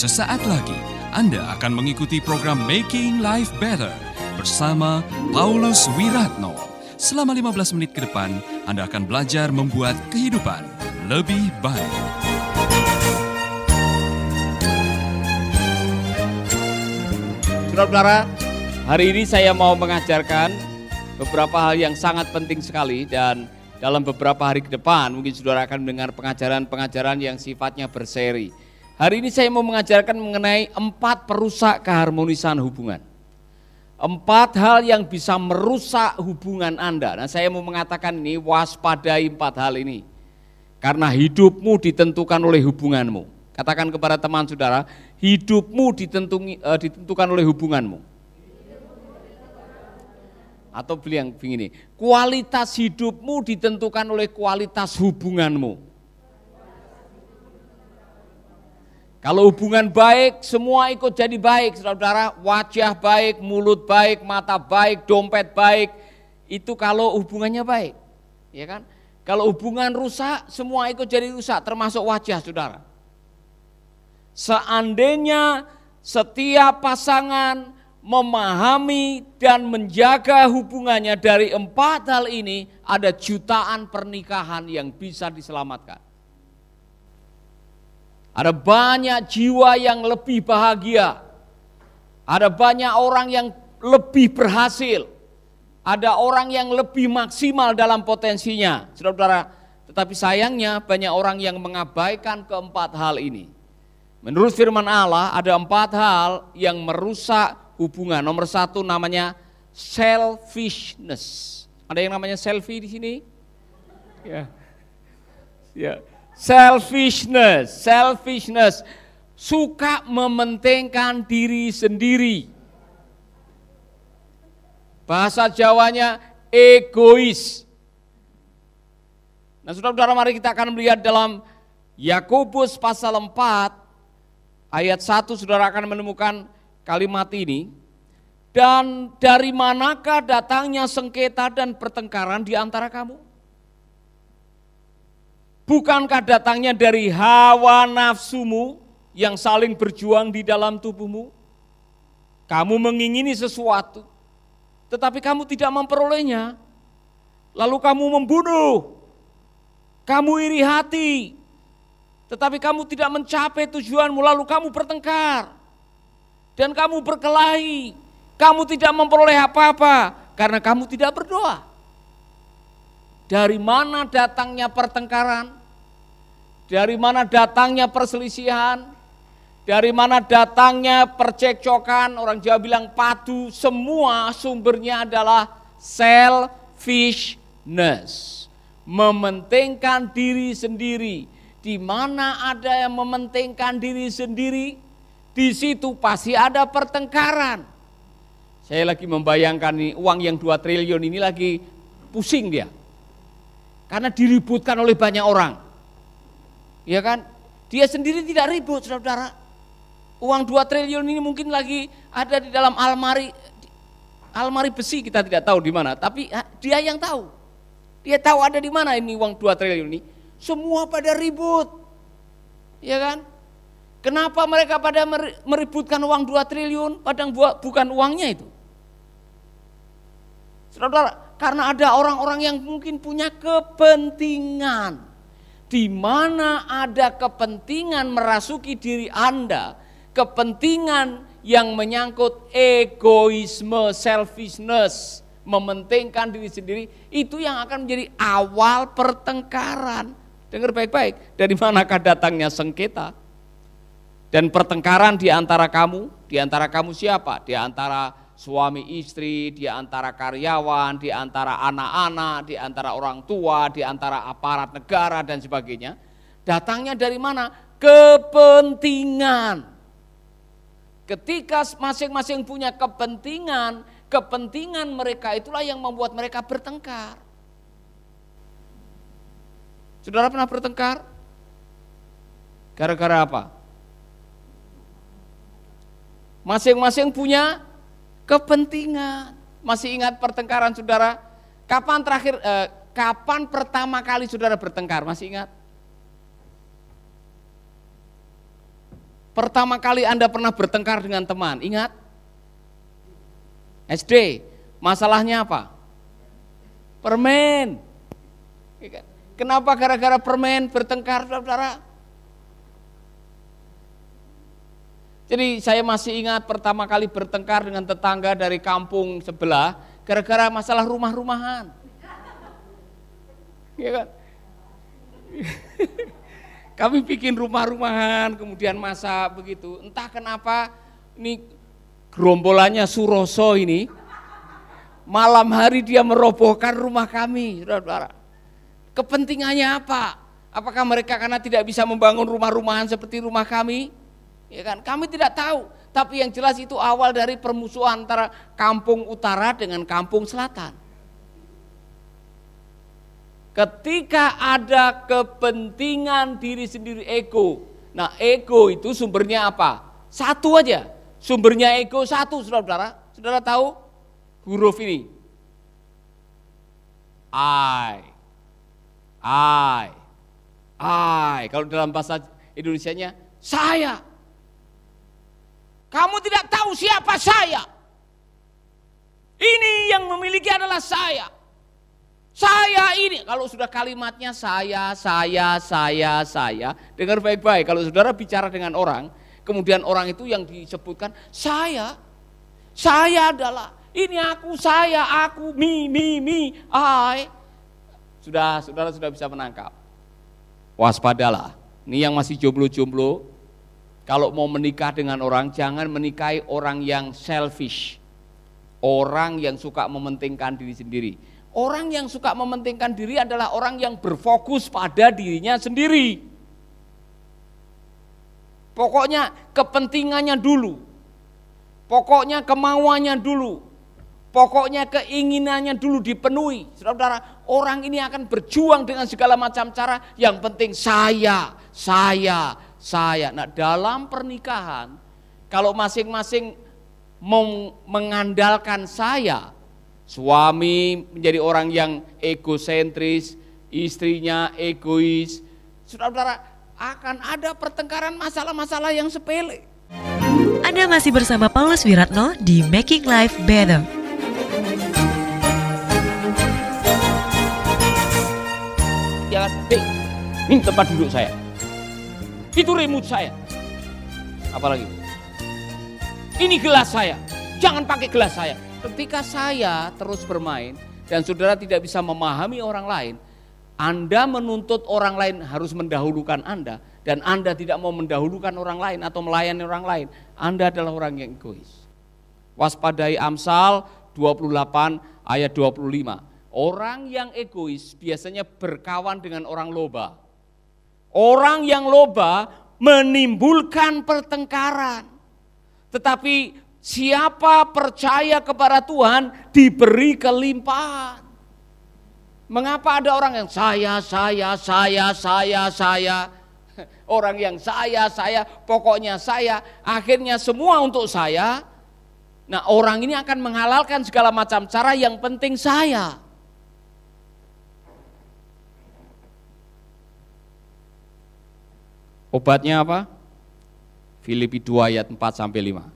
Sesaat lagi Anda akan mengikuti program Making Life Better bersama Paulus Wiratno. Selama 15 menit ke depan, Anda akan belajar membuat kehidupan lebih baik. Saudara-saudara, hari ini saya mau mengajarkan beberapa hal yang sangat penting sekali dan dalam beberapa hari ke depan mungkin saudara akan mendengar pengajaran-pengajaran yang sifatnya berseri. Hari ini saya mau mengajarkan mengenai empat perusak keharmonisan hubungan. Empat hal yang bisa merusak hubungan Anda. Nah saya mau mengatakan ini waspadai empat hal ini. Karena hidupmu ditentukan oleh hubunganmu. Katakan kepada teman saudara, hidupmu uh, ditentukan oleh hubunganmu. Atau beli yang begini, kualitas hidupmu ditentukan oleh kualitas hubunganmu. Kalau hubungan baik, semua ikut jadi baik, saudara. Wajah baik, mulut baik, mata baik, dompet baik. Itu kalau hubungannya baik, ya kan? Kalau hubungan rusak, semua ikut jadi rusak, termasuk wajah, saudara. Seandainya setiap pasangan memahami dan menjaga hubungannya dari empat hal ini, ada jutaan pernikahan yang bisa diselamatkan. Ada banyak jiwa yang lebih bahagia. Ada banyak orang yang lebih berhasil. Ada orang yang lebih maksimal dalam potensinya. Saudara-saudara, tetapi sayangnya banyak orang yang mengabaikan keempat hal ini. Menurut firman Allah ada empat hal yang merusak hubungan. Nomor satu namanya selfishness. Ada yang namanya selfie di sini? Ya. Ya. Selfishness, selfishness. Suka mementingkan diri sendiri. Bahasa Jawanya egois. Nah, Saudara-saudara mari kita akan melihat dalam Yakobus pasal 4 ayat 1 saudara akan menemukan kalimat ini. Dan dari manakah datangnya sengketa dan pertengkaran di antara kamu? Bukankah datangnya dari hawa nafsumu yang saling berjuang di dalam tubuhmu? Kamu mengingini sesuatu, tetapi kamu tidak memperolehnya. Lalu kamu membunuh, kamu iri hati, tetapi kamu tidak mencapai tujuanmu lalu kamu bertengkar. Dan kamu berkelahi. Kamu tidak memperoleh apa-apa karena kamu tidak berdoa. Dari mana datangnya pertengkaran? Dari mana datangnya perselisihan? Dari mana datangnya percekcokan? Orang Jawa bilang padu. Semua sumbernya adalah selfishness. Mementingkan diri sendiri di mana ada yang mementingkan diri sendiri, di situ pasti ada pertengkaran. Saya lagi membayangkan nih uang yang 2 triliun ini lagi pusing dia. Karena diributkan oleh banyak orang. Ya kan? Dia sendiri tidak ribut, saudara-saudara. Uang 2 triliun ini mungkin lagi ada di dalam almari almari besi kita tidak tahu di mana, tapi dia yang tahu. Dia tahu ada di mana ini uang 2 triliun ini semua pada ribut. Ya kan? Kenapa mereka pada meributkan uang 2 triliun padahal bukan uangnya itu? Saudara, karena ada orang-orang yang mungkin punya kepentingan. Di mana ada kepentingan merasuki diri Anda, kepentingan yang menyangkut egoisme, selfishness, mementingkan diri sendiri, itu yang akan menjadi awal pertengkaran. Dengar baik-baik, dari manakah datangnya sengketa? Dan pertengkaran di antara kamu, di antara kamu siapa? Di antara suami istri, di antara karyawan, di antara anak-anak, di antara orang tua, di antara aparat negara dan sebagainya. Datangnya dari mana? Kepentingan. Ketika masing-masing punya kepentingan, kepentingan mereka itulah yang membuat mereka bertengkar. Saudara pernah bertengkar? Gara-gara apa? Masing-masing punya kepentingan. Masih ingat pertengkaran saudara? Kapan terakhir, eh, kapan pertama kali saudara bertengkar? Masih ingat? pertama kali Anda pernah bertengkar dengan teman? Ingat? SD, masalahnya apa? Permen. Iya kan? Kenapa gara-gara permen bertengkar, saudara? Jadi saya masih ingat pertama kali bertengkar dengan tetangga dari kampung sebelah gara-gara masalah rumah-rumahan. Ya kan? Kami bikin rumah-rumahan, kemudian masak begitu. Entah kenapa ini gerombolannya Suroso ini malam hari dia merobohkan rumah kami, saudara. Kepentingannya apa? Apakah mereka karena tidak bisa membangun rumah-rumahan seperti rumah kami? Ya kan? Kami tidak tahu, tapi yang jelas itu awal dari permusuhan antara kampung utara dengan kampung selatan. Ketika ada kepentingan diri sendiri ego. Nah, ego itu sumbernya apa? Satu aja. Sumbernya ego satu, Saudara. Saudara tahu huruf ini? I. I. I. Kalau dalam bahasa Indonesianya saya. Kamu tidak tahu siapa saya. Ini yang memiliki adalah saya. Saya ini, kalau sudah kalimatnya saya, saya, saya, saya, dengar baik-baik. Kalau saudara bicara dengan orang, kemudian orang itu yang disebutkan saya, saya adalah, ini aku, saya, aku, mi, mi, mi, I. Sudah, saudara sudah bisa menangkap. Waspadalah, ini yang masih jomblo-jomblo, kalau mau menikah dengan orang, jangan menikahi orang yang selfish. Orang yang suka mementingkan diri sendiri. Orang yang suka mementingkan diri adalah orang yang berfokus pada dirinya sendiri. Pokoknya kepentingannya dulu. Pokoknya kemauannya dulu. Pokoknya keinginannya dulu dipenuhi. Saudara-saudara, orang ini akan berjuang dengan segala macam cara. Yang penting saya, saya, saya. Nah dalam pernikahan, kalau masing-masing mengandalkan saya, suami menjadi orang yang egosentris, istrinya egois, saudara-saudara akan ada pertengkaran masalah-masalah yang sepele. Anda masih bersama Paulus Wiratno di Making Life Better. Ya, hey, ini tempat duduk saya. Itu remote saya. Apalagi? Ini gelas saya. Jangan pakai gelas saya. Ketika saya terus bermain dan saudara tidak bisa memahami orang lain, Anda menuntut orang lain harus mendahulukan Anda dan Anda tidak mau mendahulukan orang lain atau melayani orang lain, Anda adalah orang yang egois. Waspadai Amsal 28 ayat 25. Orang yang egois biasanya berkawan dengan orang loba. Orang yang loba menimbulkan pertengkaran. Tetapi siapa percaya kepada Tuhan diberi kelimpahan. Mengapa ada orang yang saya, saya, saya, saya, saya. Orang yang saya, saya, pokoknya saya, akhirnya semua untuk saya. Nah orang ini akan menghalalkan segala macam cara yang penting saya. Obatnya apa? Filipi 2 ayat 4 sampai 5.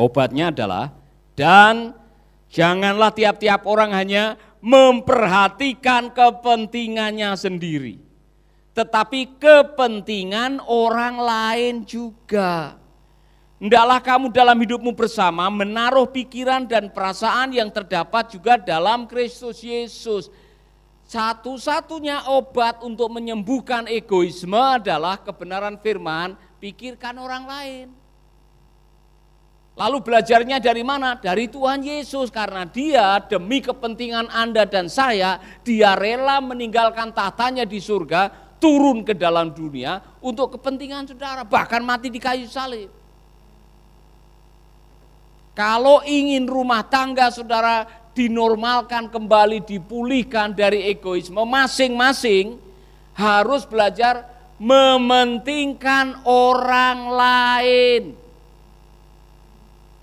Obatnya adalah dan janganlah tiap-tiap orang hanya memperhatikan kepentingannya sendiri, tetapi kepentingan orang lain juga. Hendaklah kamu dalam hidupmu bersama menaruh pikiran dan perasaan yang terdapat juga dalam Kristus Yesus satu-satunya obat untuk menyembuhkan egoisme adalah kebenaran firman, pikirkan orang lain. Lalu belajarnya dari mana? Dari Tuhan Yesus karena dia demi kepentingan Anda dan saya, dia rela meninggalkan tahtanya di surga, turun ke dalam dunia untuk kepentingan saudara, bahkan mati di kayu salib. Kalau ingin rumah tangga saudara dinormalkan kembali, dipulihkan dari egoisme masing-masing harus belajar mementingkan orang lain.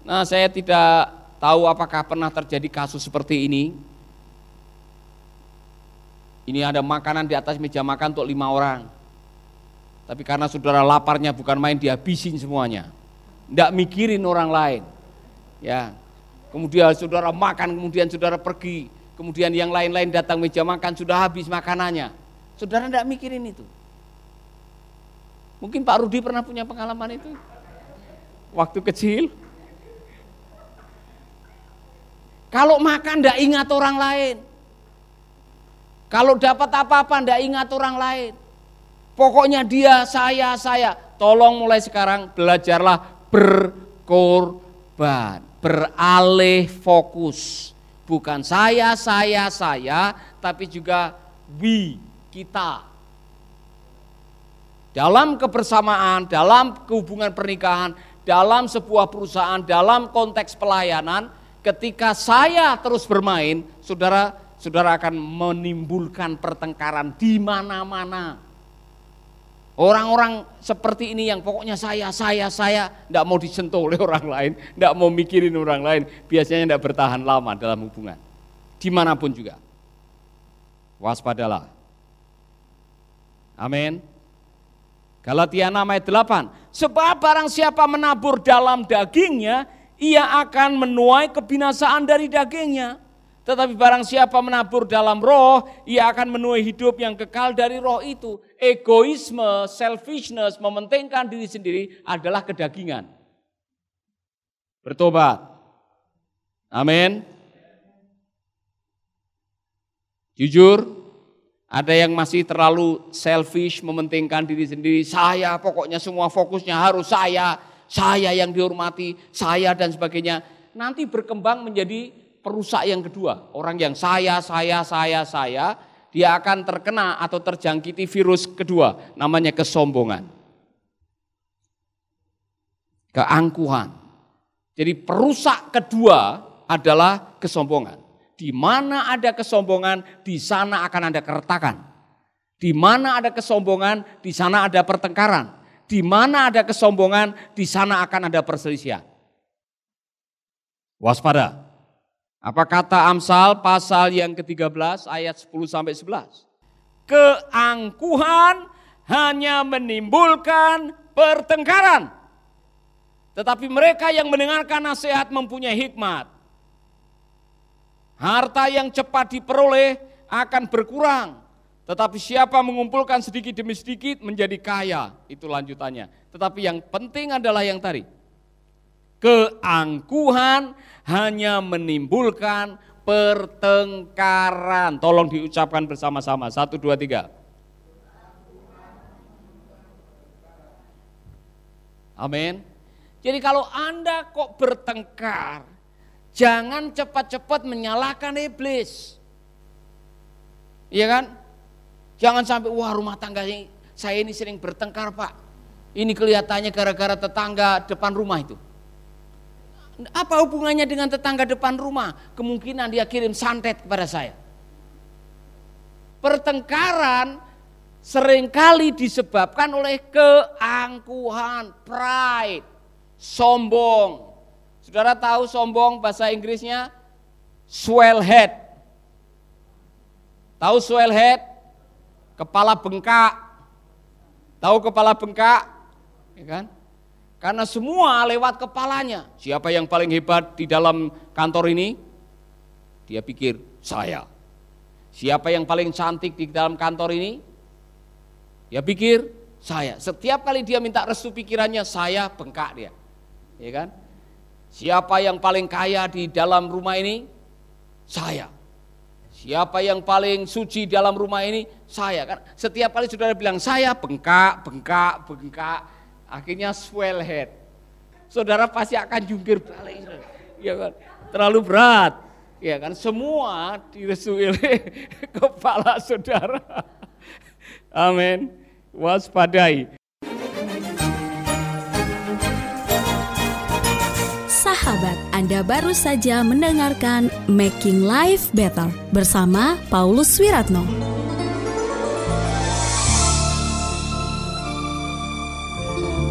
Nah, saya tidak tahu apakah pernah terjadi kasus seperti ini. Ini ada makanan di atas meja makan untuk lima orang. Tapi karena saudara laparnya bukan main dihabisin semuanya. Tidak mikirin orang lain. Ya. Kemudian saudara makan, kemudian saudara pergi. Kemudian yang lain-lain datang meja makan, sudah habis makanannya. Saudara tidak mikirin itu. Mungkin Pak Rudi pernah punya pengalaman itu. Waktu kecil. Kalau makan tidak ingat orang lain. Kalau dapat apa-apa tidak ingat orang lain. Pokoknya dia, saya, saya. Tolong mulai sekarang belajarlah berkorban, beralih fokus. Bukan saya, saya, saya, tapi juga we, kita. Dalam kebersamaan, dalam hubungan pernikahan, dalam sebuah perusahaan, dalam konteks pelayanan, ketika saya terus bermain, saudara, saudara akan menimbulkan pertengkaran di mana-mana. Orang-orang seperti ini yang pokoknya saya, saya, saya, tidak mau disentuh oleh orang lain, tidak mau mikirin orang lain, biasanya tidak bertahan lama dalam hubungan. Di mana pun juga. Waspadalah. Amin. Galatia 6 ayat 8. Sebab barang siapa menabur dalam dagingnya, ia akan menuai kebinasaan dari dagingnya. Tetapi barang siapa menabur dalam roh, ia akan menuai hidup yang kekal dari roh itu. Egoisme, selfishness, mementingkan diri sendiri adalah kedagingan. Bertobat. Amin. Jujur, ada yang masih terlalu selfish, mementingkan diri sendiri. Saya pokoknya semua fokusnya harus saya, saya yang dihormati, saya dan sebagainya. Nanti berkembang menjadi perusak yang kedua. Orang yang saya, saya, saya, saya, dia akan terkena atau terjangkiti virus kedua, namanya kesombongan. Keangkuhan. Jadi perusak kedua adalah kesombongan. Di mana ada kesombongan, di sana akan ada keretakan. Di mana ada kesombongan, di sana ada pertengkaran. Di mana ada kesombongan, di sana akan ada perselisihan. Waspada. Apa kata Amsal pasal yang ke-13 ayat 10 sampai 11? Keangkuhan hanya menimbulkan pertengkaran. Tetapi mereka yang mendengarkan nasihat mempunyai hikmat. Harta yang cepat diperoleh akan berkurang. Tetapi siapa mengumpulkan sedikit demi sedikit menjadi kaya. Itu lanjutannya. Tetapi yang penting adalah yang tadi. Keangkuhan hanya menimbulkan pertengkaran. Tolong diucapkan bersama-sama. Satu, dua, tiga. Amin. Jadi kalau Anda kok bertengkar, jangan cepat-cepat menyalahkan iblis. Iya kan? Jangan sampai, wah rumah tangga saya ini sering bertengkar pak. Ini kelihatannya gara-gara tetangga depan rumah itu. Apa hubungannya dengan tetangga depan rumah? Kemungkinan dia kirim santet kepada saya. Pertengkaran sering kali disebabkan oleh keangkuhan, pride, sombong. Saudara tahu sombong bahasa Inggrisnya? Swell head. Tahu swell head? Kepala bengkak. Tahu kepala bengkak? Ya kan? Karena semua lewat kepalanya. Siapa yang paling hebat di dalam kantor ini? Dia pikir, saya. Siapa yang paling cantik di dalam kantor ini? Dia pikir, saya. Setiap kali dia minta restu pikirannya, saya bengkak dia. Ya kan? Siapa yang paling kaya di dalam rumah ini? Saya. Siapa yang paling suci dalam rumah ini? Saya kan. Setiap kali saudara bilang saya bengkak, bengkak, bengkak Akhirnya swell head. Saudara pasti akan jungkir balik. Ya kan? Terlalu berat. Ya kan? Semua direstui oleh kepala saudara. Amin. Waspadai. Sahabat, Anda baru saja mendengarkan Making Life Better bersama Paulus Wiratno.